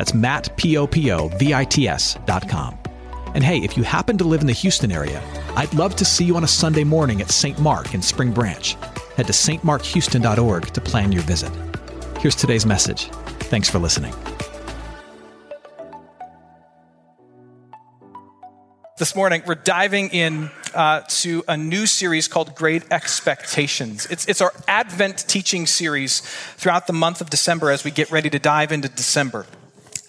That's Matt, P-O-P-O-V-I-T-S dot com. And hey, if you happen to live in the Houston area, I'd love to see you on a Sunday morning at St. Mark in Spring Branch. Head to stmarkhouston.org to plan your visit. Here's today's message. Thanks for listening. This morning, we're diving in uh, to a new series called Great Expectations. It's, it's our Advent teaching series throughout the month of December as we get ready to dive into December.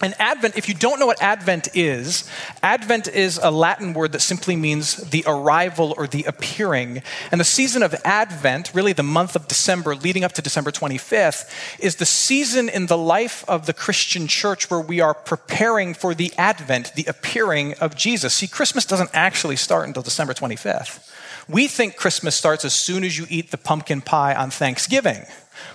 And Advent, if you don't know what Advent is, Advent is a Latin word that simply means the arrival or the appearing. And the season of Advent, really the month of December leading up to December 25th, is the season in the life of the Christian church where we are preparing for the Advent, the appearing of Jesus. See, Christmas doesn't actually start until December 25th. We think Christmas starts as soon as you eat the pumpkin pie on Thanksgiving.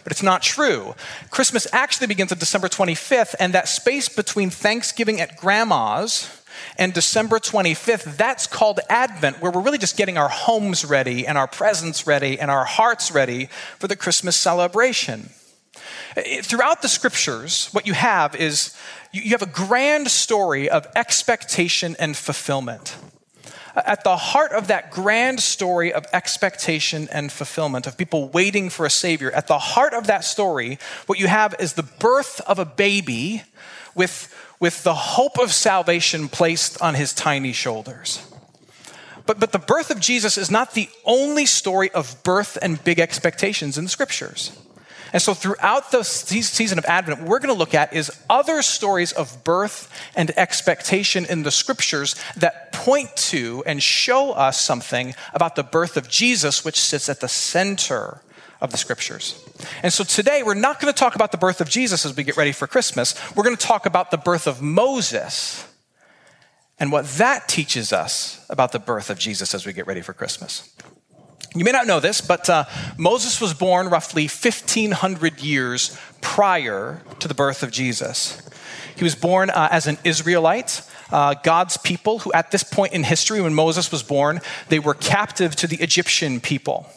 But it's not true. Christmas actually begins on December 25th, and that space between Thanksgiving at grandma's and December 25th, that's called Advent, where we're really just getting our homes ready and our presents ready and our hearts ready for the Christmas celebration. Throughout the scriptures, what you have is you have a grand story of expectation and fulfillment at the heart of that grand story of expectation and fulfillment, of people waiting for a Savior, at the heart of that story, what you have is the birth of a baby with, with the hope of salvation placed on his tiny shoulders. But, but the birth of Jesus is not the only story of birth and big expectations in the scriptures. And so, throughout the season of Advent, what we're going to look at is other stories of birth and expectation in the scriptures that point to and show us something about the birth of Jesus, which sits at the center of the scriptures. And so today we're not going to talk about the birth of Jesus as we get ready for Christmas. We're going to talk about the birth of Moses and what that teaches us about the birth of Jesus as we get ready for Christmas. You may not know this, but uh, Moses was born roughly 1,500 years prior to the birth of Jesus. He was born uh, as an Israelite, uh, God's people, who at this point in history, when Moses was born, they were captive to the Egyptian people.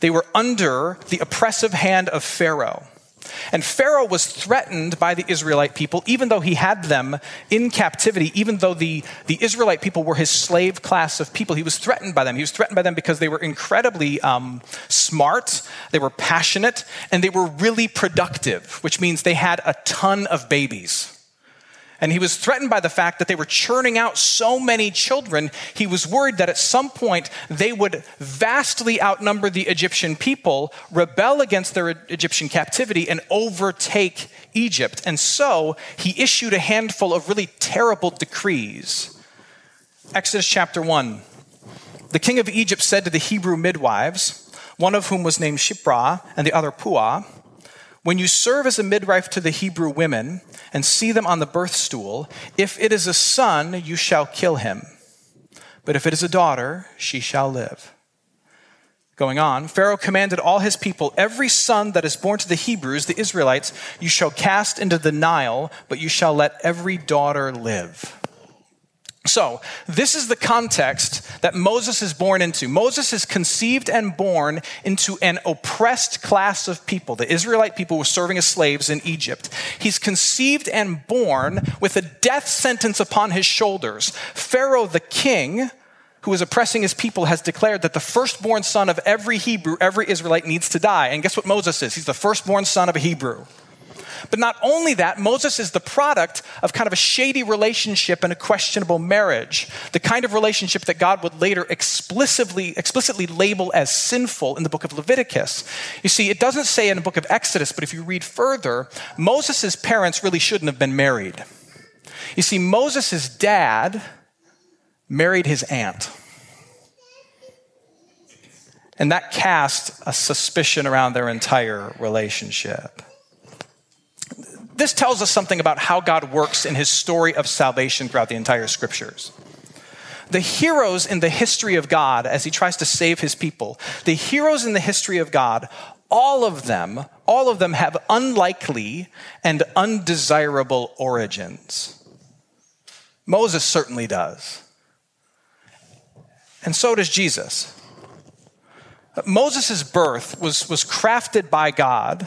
They were under the oppressive hand of Pharaoh. And Pharaoh was threatened by the Israelite people, even though he had them in captivity, even though the, the Israelite people were his slave class of people. He was threatened by them. He was threatened by them because they were incredibly um, smart, they were passionate, and they were really productive, which means they had a ton of babies. And he was threatened by the fact that they were churning out so many children. He was worried that at some point they would vastly outnumber the Egyptian people, rebel against their Egyptian captivity, and overtake Egypt. And so he issued a handful of really terrible decrees. Exodus chapter 1. The king of Egypt said to the Hebrew midwives, one of whom was named Shiphrah and the other Puah, when you serve as a midwife to the Hebrew women and see them on the birth stool, if it is a son, you shall kill him. But if it is a daughter, she shall live. Going on, Pharaoh commanded all his people, Every son that is born to the Hebrews, the Israelites, you shall cast into the Nile, but you shall let every daughter live. So, this is the context that Moses is born into. Moses is conceived and born into an oppressed class of people. The Israelite people were serving as slaves in Egypt. He's conceived and born with a death sentence upon his shoulders. Pharaoh, the king, who is oppressing his people, has declared that the firstborn son of every Hebrew, every Israelite needs to die. And guess what Moses is? He's the firstborn son of a Hebrew. But not only that, Moses is the product of kind of a shady relationship and a questionable marriage, the kind of relationship that God would later explicitly, explicitly label as sinful in the book of Leviticus. You see, it doesn't say in the book of Exodus, but if you read further, Moses' parents really shouldn't have been married. You see, Moses' dad married his aunt. And that cast a suspicion around their entire relationship this tells us something about how God works in his story of salvation throughout the entire scriptures. The heroes in the history of God as he tries to save his people, the heroes in the history of God, all of them, all of them have unlikely and undesirable origins. Moses certainly does. And so does Jesus. Moses' birth was, was crafted by God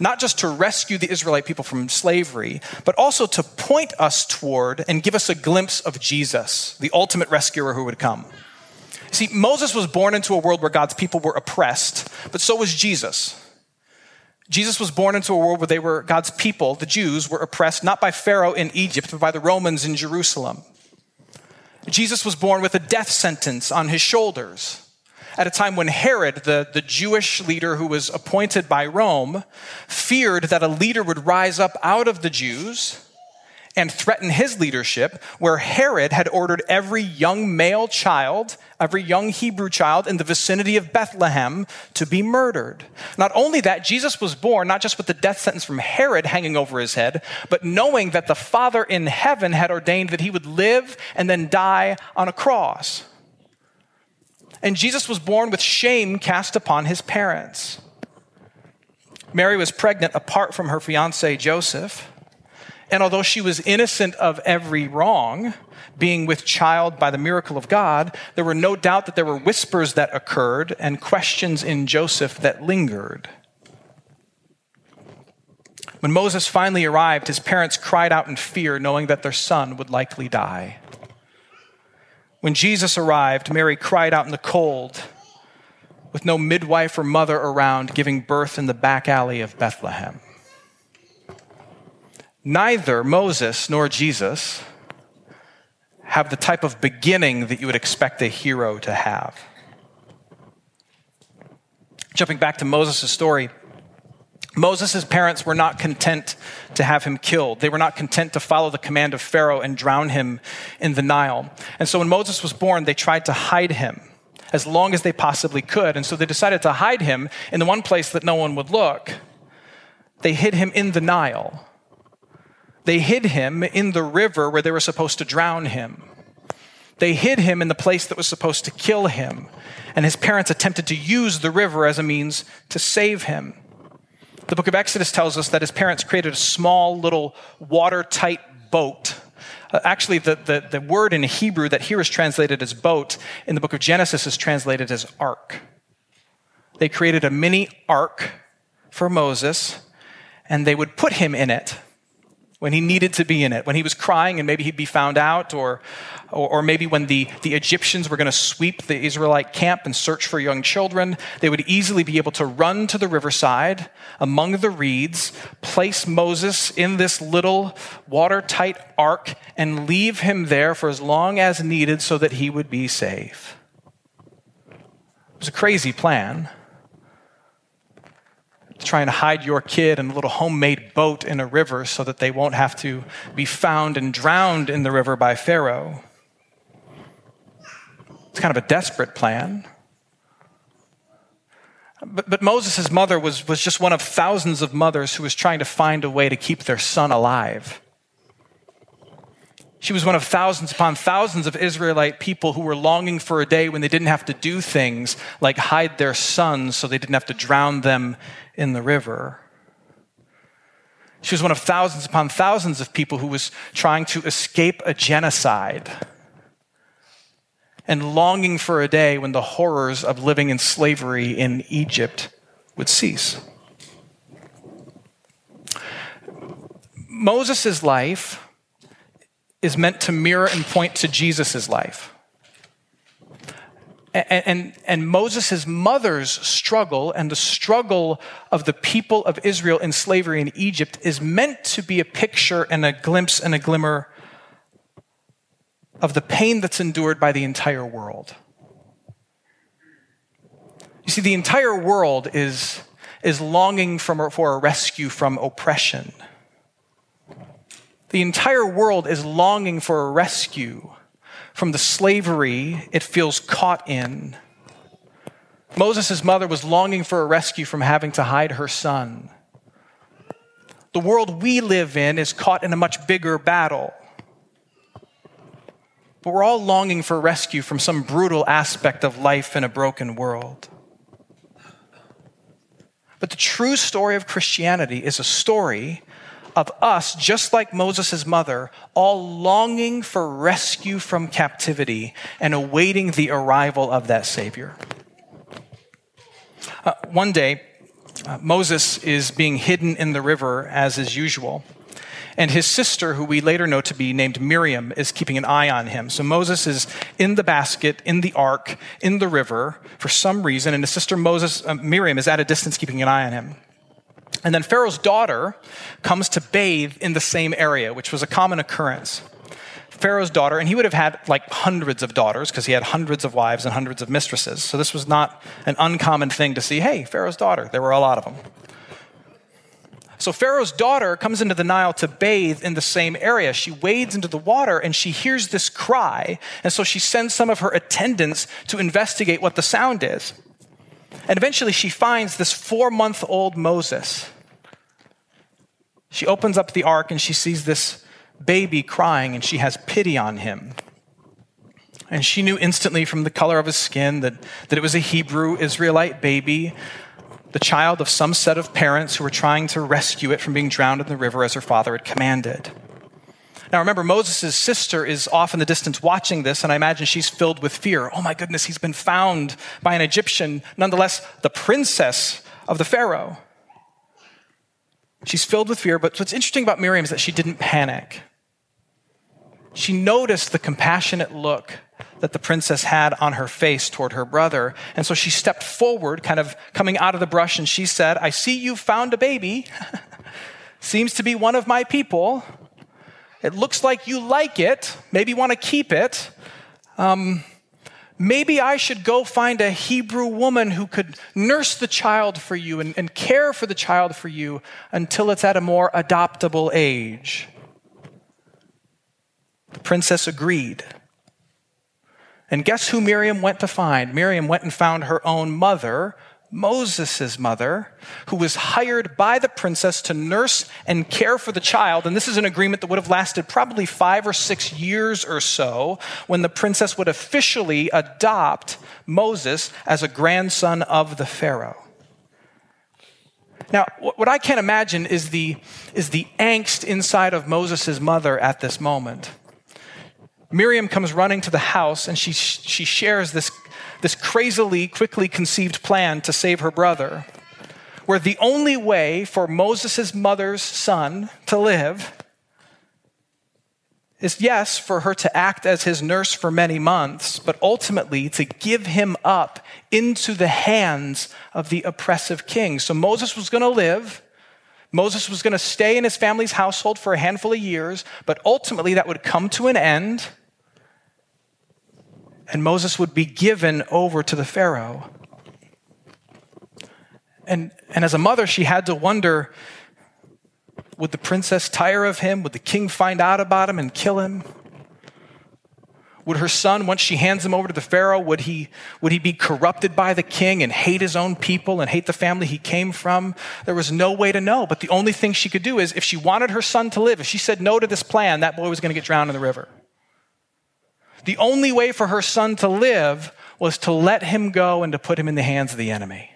not just to rescue the Israelite people from slavery, but also to point us toward and give us a glimpse of Jesus, the ultimate rescuer who would come. See, Moses was born into a world where God's people were oppressed, but so was Jesus. Jesus was born into a world where they were God's people, the Jews, were oppressed not by Pharaoh in Egypt, but by the Romans in Jerusalem. Jesus was born with a death sentence on his shoulders at a time when Herod, the, the Jewish leader who was appointed by Rome, feared that a leader would rise up out of the Jews and threaten his leadership, where Herod had ordered every young male child, every young Hebrew child in the vicinity of Bethlehem to be murdered. Not only that, Jesus was born not just with the death sentence from Herod hanging over his head, but knowing that the Father in heaven had ordained that he would live and then die on a cross. And Jesus was born with shame cast upon his parents. Mary was pregnant apart from her fiance Joseph. And although she was innocent of every wrong, being with child by the miracle of God, there were no doubt that there were whispers that occurred and questions in Joseph that lingered. When Moses finally arrived, his parents cried out in fear, knowing that their son would likely die. When Jesus arrived, Mary cried out in the cold with no midwife or mother around, giving birth in the back alley of Bethlehem. Neither Moses nor Jesus have the type of beginning that you would expect a hero to have. Jumping back to Moses' story, Moses' parents were not content to have him killed. They were not content to follow the command of Pharaoh and drown him in the Nile. And so when Moses was born, they tried to hide him as long as they possibly could. And so they decided to hide him in the one place that no one would look. They hid him in the Nile. They hid him in the river where they were supposed to drown him. They hid him in the place that was supposed to kill him. And his parents attempted to use the river as a means to save him. The book of Exodus tells us that his parents created a small little watertight boat. Uh, actually, the, the, the word in Hebrew that here is translated as boat in the book of Genesis is translated as ark. They created a mini ark for Moses, and they would put him in it when he needed to be in it, when he was crying and maybe he'd be found out, or, or, or maybe when the, the Egyptians were going to sweep the Israelite camp and search for young children, they would easily be able to run to the riverside among the reeds, place Moses in this little watertight ark, and leave him there for as long as needed so that he would be safe. It was a crazy plan trying to hide your kid in a little homemade boat in a river so that they won't have to be found and drowned in the river by Pharaoh. It's kind of a desperate plan. But, but Moses' mother was, was just one of thousands of mothers who was trying to find a way to keep their son alive. She was one of thousands upon thousands of Israelite people who were longing for a day when they didn't have to do things like hide their sons so they didn't have to drown them in the river. She was one of thousands upon thousands of people who was trying to escape a genocide and longing for a day when the horrors of living in slavery in Egypt would cease. Moses' life is meant to mirror and point to Jesus' life. And, and, and Moses' mother's struggle and the struggle of the people of Israel in slavery in Egypt is meant to be a picture and a glimpse and a glimmer of the pain that's endured by the entire world. You see, the entire world is, is longing from, for a rescue from oppression. The entire world is longing for a rescue from the slavery it feels caught in. Moses' mother was longing for a rescue from having to hide her son, The world we live in is caught in a much bigger battle. But we're all longing for rescue from some brutal aspect of life in a broken world. But the true story of Christianity is a story of us, just like Moses' mother, all longing for rescue from captivity and awaiting the arrival of that Savior. Uh, one day, uh, Moses is being hidden in the river as is usual. And his sister, who we later know to be named Miriam, is keeping an eye on him. So Moses is in the basket, in the ark, in the river for some reason, and his sister Moses, uh, Miriam is at a distance keeping an eye on him. And then Pharaoh's daughter comes to bathe in the same area, which was a common occurrence. Pharaoh's daughter, and he would have had like hundreds of daughters because he had hundreds of wives and hundreds of mistresses. So this was not an uncommon thing to see. Hey, Pharaoh's daughter. There were a lot of them. So Pharaoh's daughter comes into the Nile to bathe in the same area. She wades into the water and she hears this cry. And so she sends some of her attendants to investigate what the sound is. And eventually she finds this four month old Moses. She opens up the ark and she sees this baby crying and she has pity on him. And she knew instantly from the color of his skin that, that it was a Hebrew Israelite baby, the child of some set of parents who were trying to rescue it from being drowned in the river as her father had commanded. Now remember, Moses' sister is off in the distance watching this, and I imagine she's filled with fear. Oh my goodness, he's been found by an Egyptian, nonetheless, the princess of the Pharaoh. She's filled with fear, but what's interesting about Miriam is that she didn't panic. She noticed the compassionate look that the princess had on her face toward her brother. And so she stepped forward, kind of coming out of the brush, and she said, I see you found a baby. Seems to be one of my people. It looks like you like it, maybe you want to keep it. Um, maybe I should go find a Hebrew woman who could nurse the child for you and, and care for the child for you until it's at a more adoptable age. The princess agreed. And guess who Miriam went to find? Miriam went and found her own mother, Moses' mother, who was hired by the princess to nurse and care for the child. And this is an agreement that would have lasted probably five or six years or so when the princess would officially adopt Moses as a grandson of the Pharaoh. Now, what I can't imagine is the, is the angst inside of Moses' mother at this moment. Miriam comes running to the house and she, she shares this, this crazily, quickly conceived plan to save her brother, where the only way for Moses' mother's son to live is, yes, for her to act as his nurse for many months, but ultimately to give him up into the hands of the oppressive king. So Moses was going to live. Moses was going to stay in his family's household for a handful of years, but ultimately that would come to an end and Moses would be given over to the Pharaoh. And, and as a mother, she had to wonder would the princess tire of him? Would the king find out about him and kill him? Would her son, once she hands him over to the Pharaoh, would he, would he be corrupted by the king and hate his own people and hate the family he came from? There was no way to know. But the only thing she could do is if she wanted her son to live, if she said no to this plan, that boy was going to get drowned in the river. The only way for her son to live was to let him go and to put him in the hands of the enemy.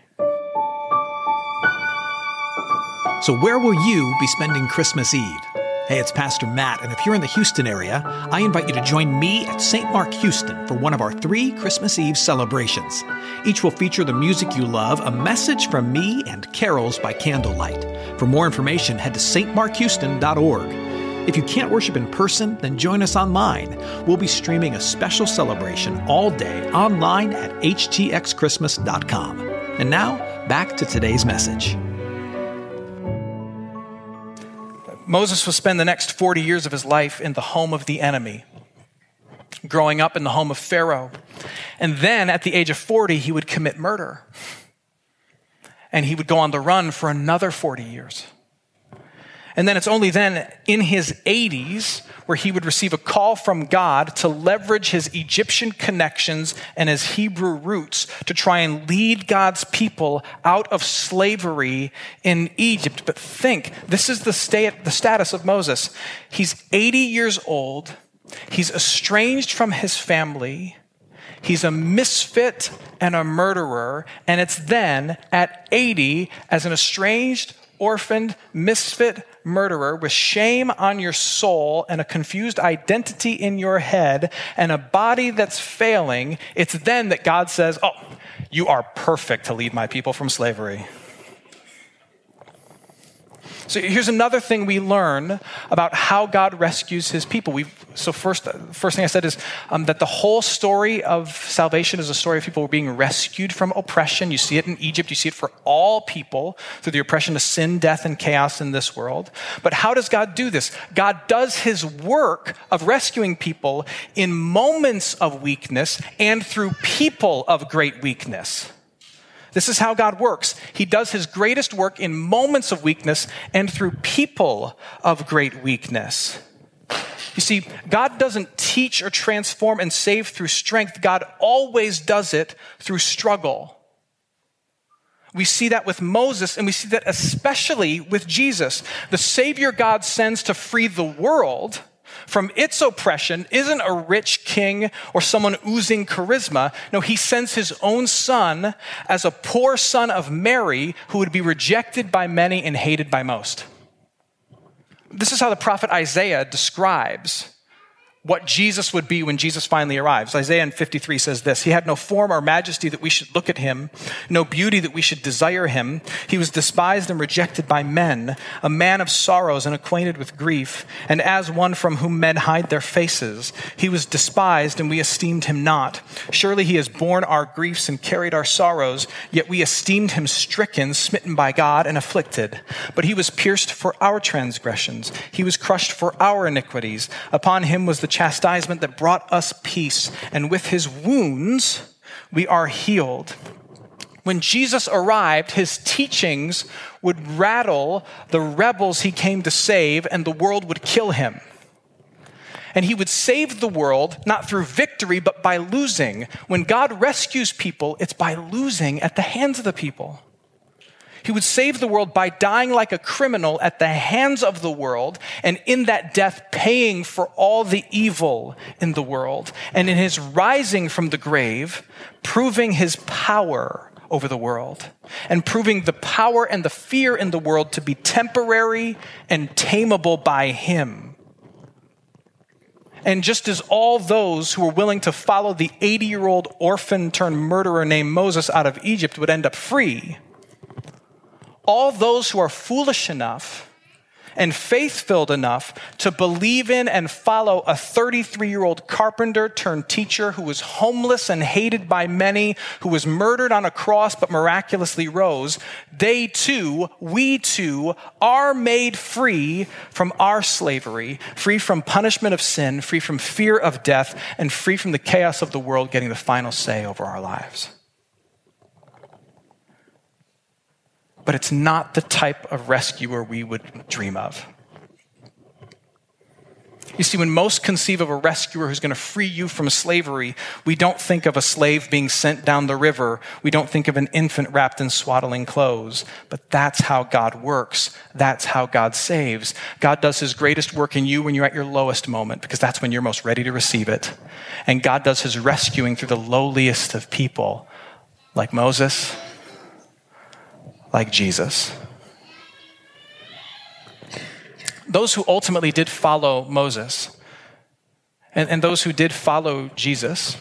So, where will you be spending Christmas Eve? Hey, it's Pastor Matt, and if you're in the Houston area, I invite you to join me at St. Mark Houston for one of our three Christmas Eve celebrations. Each will feature the music you love, a message from me, and carols by candlelight. For more information, head to stmarkhouston.org. If you can't worship in person, then join us online. We'll be streaming a special celebration all day online at htxchristmas.com. And now, back to today's message. Moses will spend the next 40 years of his life in the home of the enemy, growing up in the home of Pharaoh. And then at the age of 40, he would commit murder. And he would go on the run for another 40 years. And then it's only then in his 80s where he would receive a call from God to leverage his Egyptian connections and his Hebrew roots to try and lead God's people out of slavery in Egypt. But think, this is the, state, the status of Moses. He's 80 years old, he's estranged from his family. He's a misfit and a murderer. And it's then at 80, as an estranged, orphaned, misfit murderer with shame on your soul and a confused identity in your head and a body that's failing, it's then that God says, Oh, you are perfect to lead my people from slavery. So here's another thing we learn about how God rescues his people. we so first, first thing I said is um, that the whole story of salvation is a story of people being rescued from oppression. You see it in Egypt. You see it for all people through the oppression of sin, death, and chaos in this world. But how does God do this? God does his work of rescuing people in moments of weakness and through people of great weakness. This is how God works. He does his greatest work in moments of weakness and through people of great weakness. You see, God doesn't teach or transform and save through strength. God always does it through struggle. We see that with Moses, and we see that especially with Jesus. The Savior God sends to free the world from its oppression isn't a rich king or someone oozing charisma. No, he sends his own son as a poor son of Mary who would be rejected by many and hated by most. This is how the prophet Isaiah describes what Jesus would be when Jesus finally arrives. Isaiah 53 says this He had no form or majesty that we should look at him, no beauty that we should desire him. He was despised and rejected by men, a man of sorrows and acquainted with grief, and as one from whom men hide their faces. He was despised and we esteemed him not. Surely he has borne our griefs and carried our sorrows, yet we esteemed him stricken, smitten by God, and afflicted. But he was pierced for our transgressions, he was crushed for our iniquities. Upon him was the chastisement that brought us peace, and with his wounds we are healed. When Jesus arrived, his teachings would rattle the rebels he came to save, and the world would kill him. And he would save the world not through victory, but by losing. When God rescues people, it's by losing at the hands of the people. He would save the world by dying like a criminal at the hands of the world, and in that death, paying for all the evil in the world. And in his rising from the grave, proving his power over the world, and proving the power and the fear in the world to be temporary and tameable by him. And just as all those who were willing to follow the 80 year old orphan turned murderer named Moses out of Egypt would end up free, all those who are foolish enough and faith filled enough to believe in and follow a 33 year old carpenter turned teacher who was homeless and hated by many, who was murdered on a cross but miraculously rose, they too, we too, are made free from our slavery, free from punishment of sin, free from fear of death, and free from the chaos of the world getting the final say over our lives. But it's not the type of rescuer we would dream of. You see, when most conceive of a rescuer who's going to free you from slavery, we don't think of a slave being sent down the river. We don't think of an infant wrapped in swaddling clothes. But that's how God works. That's how God saves. God does his greatest work in you when you're at your lowest moment, because that's when you're most ready to receive it. And God does his rescuing through the lowliest of people, like Moses like Jesus. Those who ultimately did follow Moses and, and those who did follow Jesus,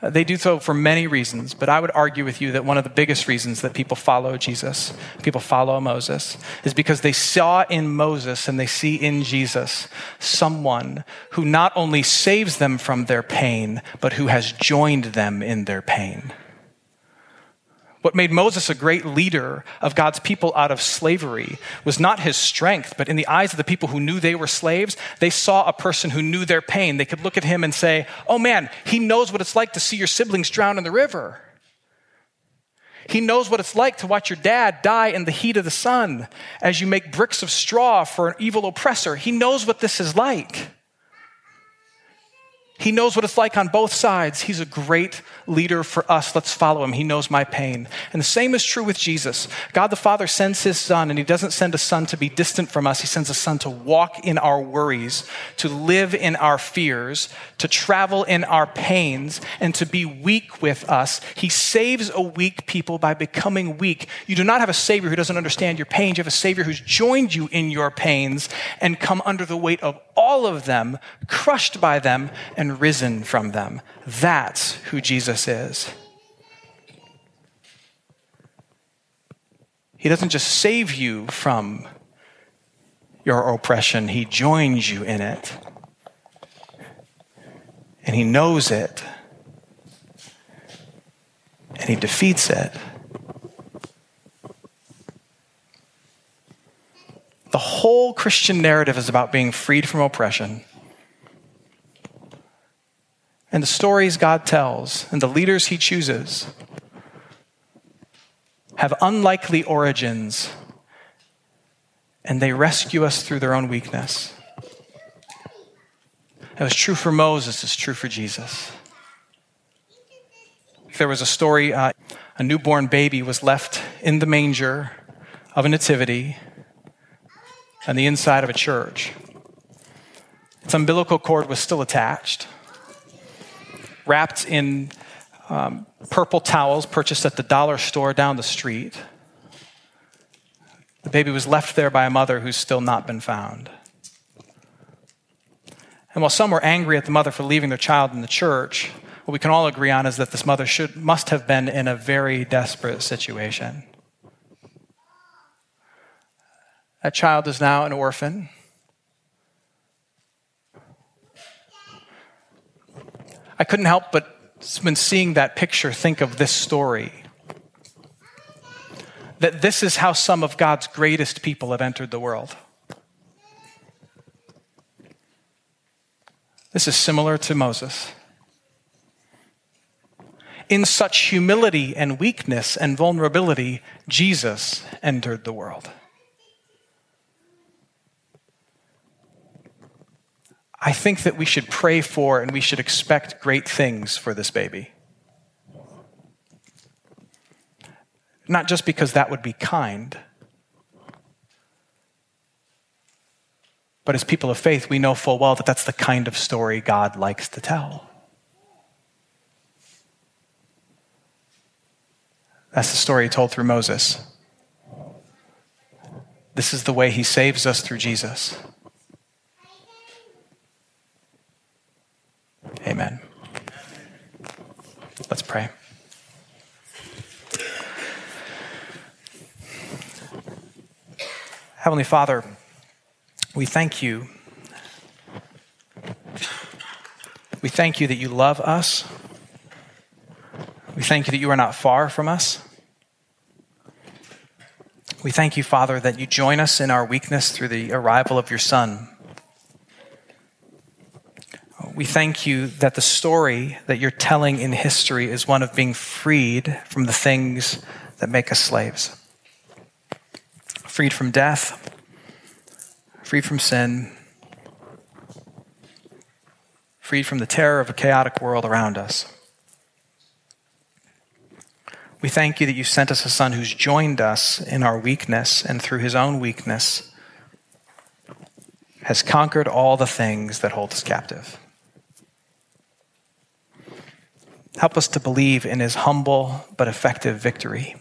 uh, they do so for many reasons, but I would argue with you that one of the biggest reasons that people follow Jesus, people follow Moses, is because they saw in Moses and they see in Jesus someone who not only saves them from their pain, but who has joined them in their pain. What made Moses a great leader of God's people out of slavery was not his strength, but in the eyes of the people who knew they were slaves, they saw a person who knew their pain. They could look at him and say, Oh man, he knows what it's like to see your siblings drown in the river. He knows what it's like to watch your dad die in the heat of the sun as you make bricks of straw for an evil oppressor. He knows what this is like. He knows what it's like on both sides. He's a great leader for us. Let's follow him. He knows my pain. And the same is true with Jesus. God the Father sends his son, and he doesn't send a son to be distant from us. He sends a son to walk in our worries, to live in our fears, to travel in our pains, and to be weak with us. He saves a weak people by becoming weak. You do not have a Savior who doesn't understand your pains. You have a Savior who's joined you in your pains and come under the weight of all of them, crushed by them, and risen from them. That's who Jesus is. He doesn't just save you from your oppression, He joins you in it. And He knows it. And He defeats it. The whole Christian narrative is about being freed from oppression. And the stories God tells and the leaders he chooses have unlikely origins, and they rescue us through their own weakness. It was true for Moses, it's true for Jesus. There was a story uh, a newborn baby was left in the manger of a nativity on the inside of a church. Its umbilical cord was still attached, wrapped in um, purple towels purchased at the dollar store down the street. The baby was left there by a mother who's still not been found. And while some were angry at the mother for leaving their child in the church, what we can all agree on is that this mother should, must have been in a very desperate situation. That child is now an orphan. I couldn't help but, when seeing that picture, think of this story. That this is how some of God's greatest people have entered the world. This is similar to Moses. In such humility and weakness and vulnerability, Jesus entered the world. I think that we should pray for and we should expect great things for this baby. Not just because that would be kind, but as people of faith, we know full well that that's the kind of story God likes to tell. That's the story told through Moses. This is the way he saves us through Jesus. Amen. Let's pray. Heavenly Father, we thank you. We thank you that you love us. We thank you that you are not far from us. We thank you, Father, that you join us in our weakness through the arrival of your Son we thank you that the story that you're telling in history is one of being freed from the things that make us slaves. Freed from death, freed from sin, freed from the terror of a chaotic world around us. We thank you that you sent us a son who's joined us in our weakness and through his own weakness has conquered all the things that hold us captive. Help us to believe in his humble but effective victory.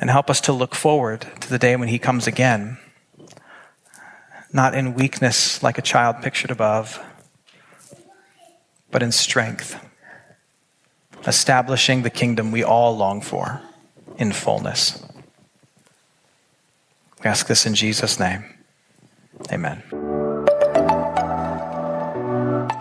And help us to look forward to the day when he comes again, not in weakness like a child pictured above, but in strength, establishing the kingdom we all long for in fullness. We ask this in Jesus' name. Amen.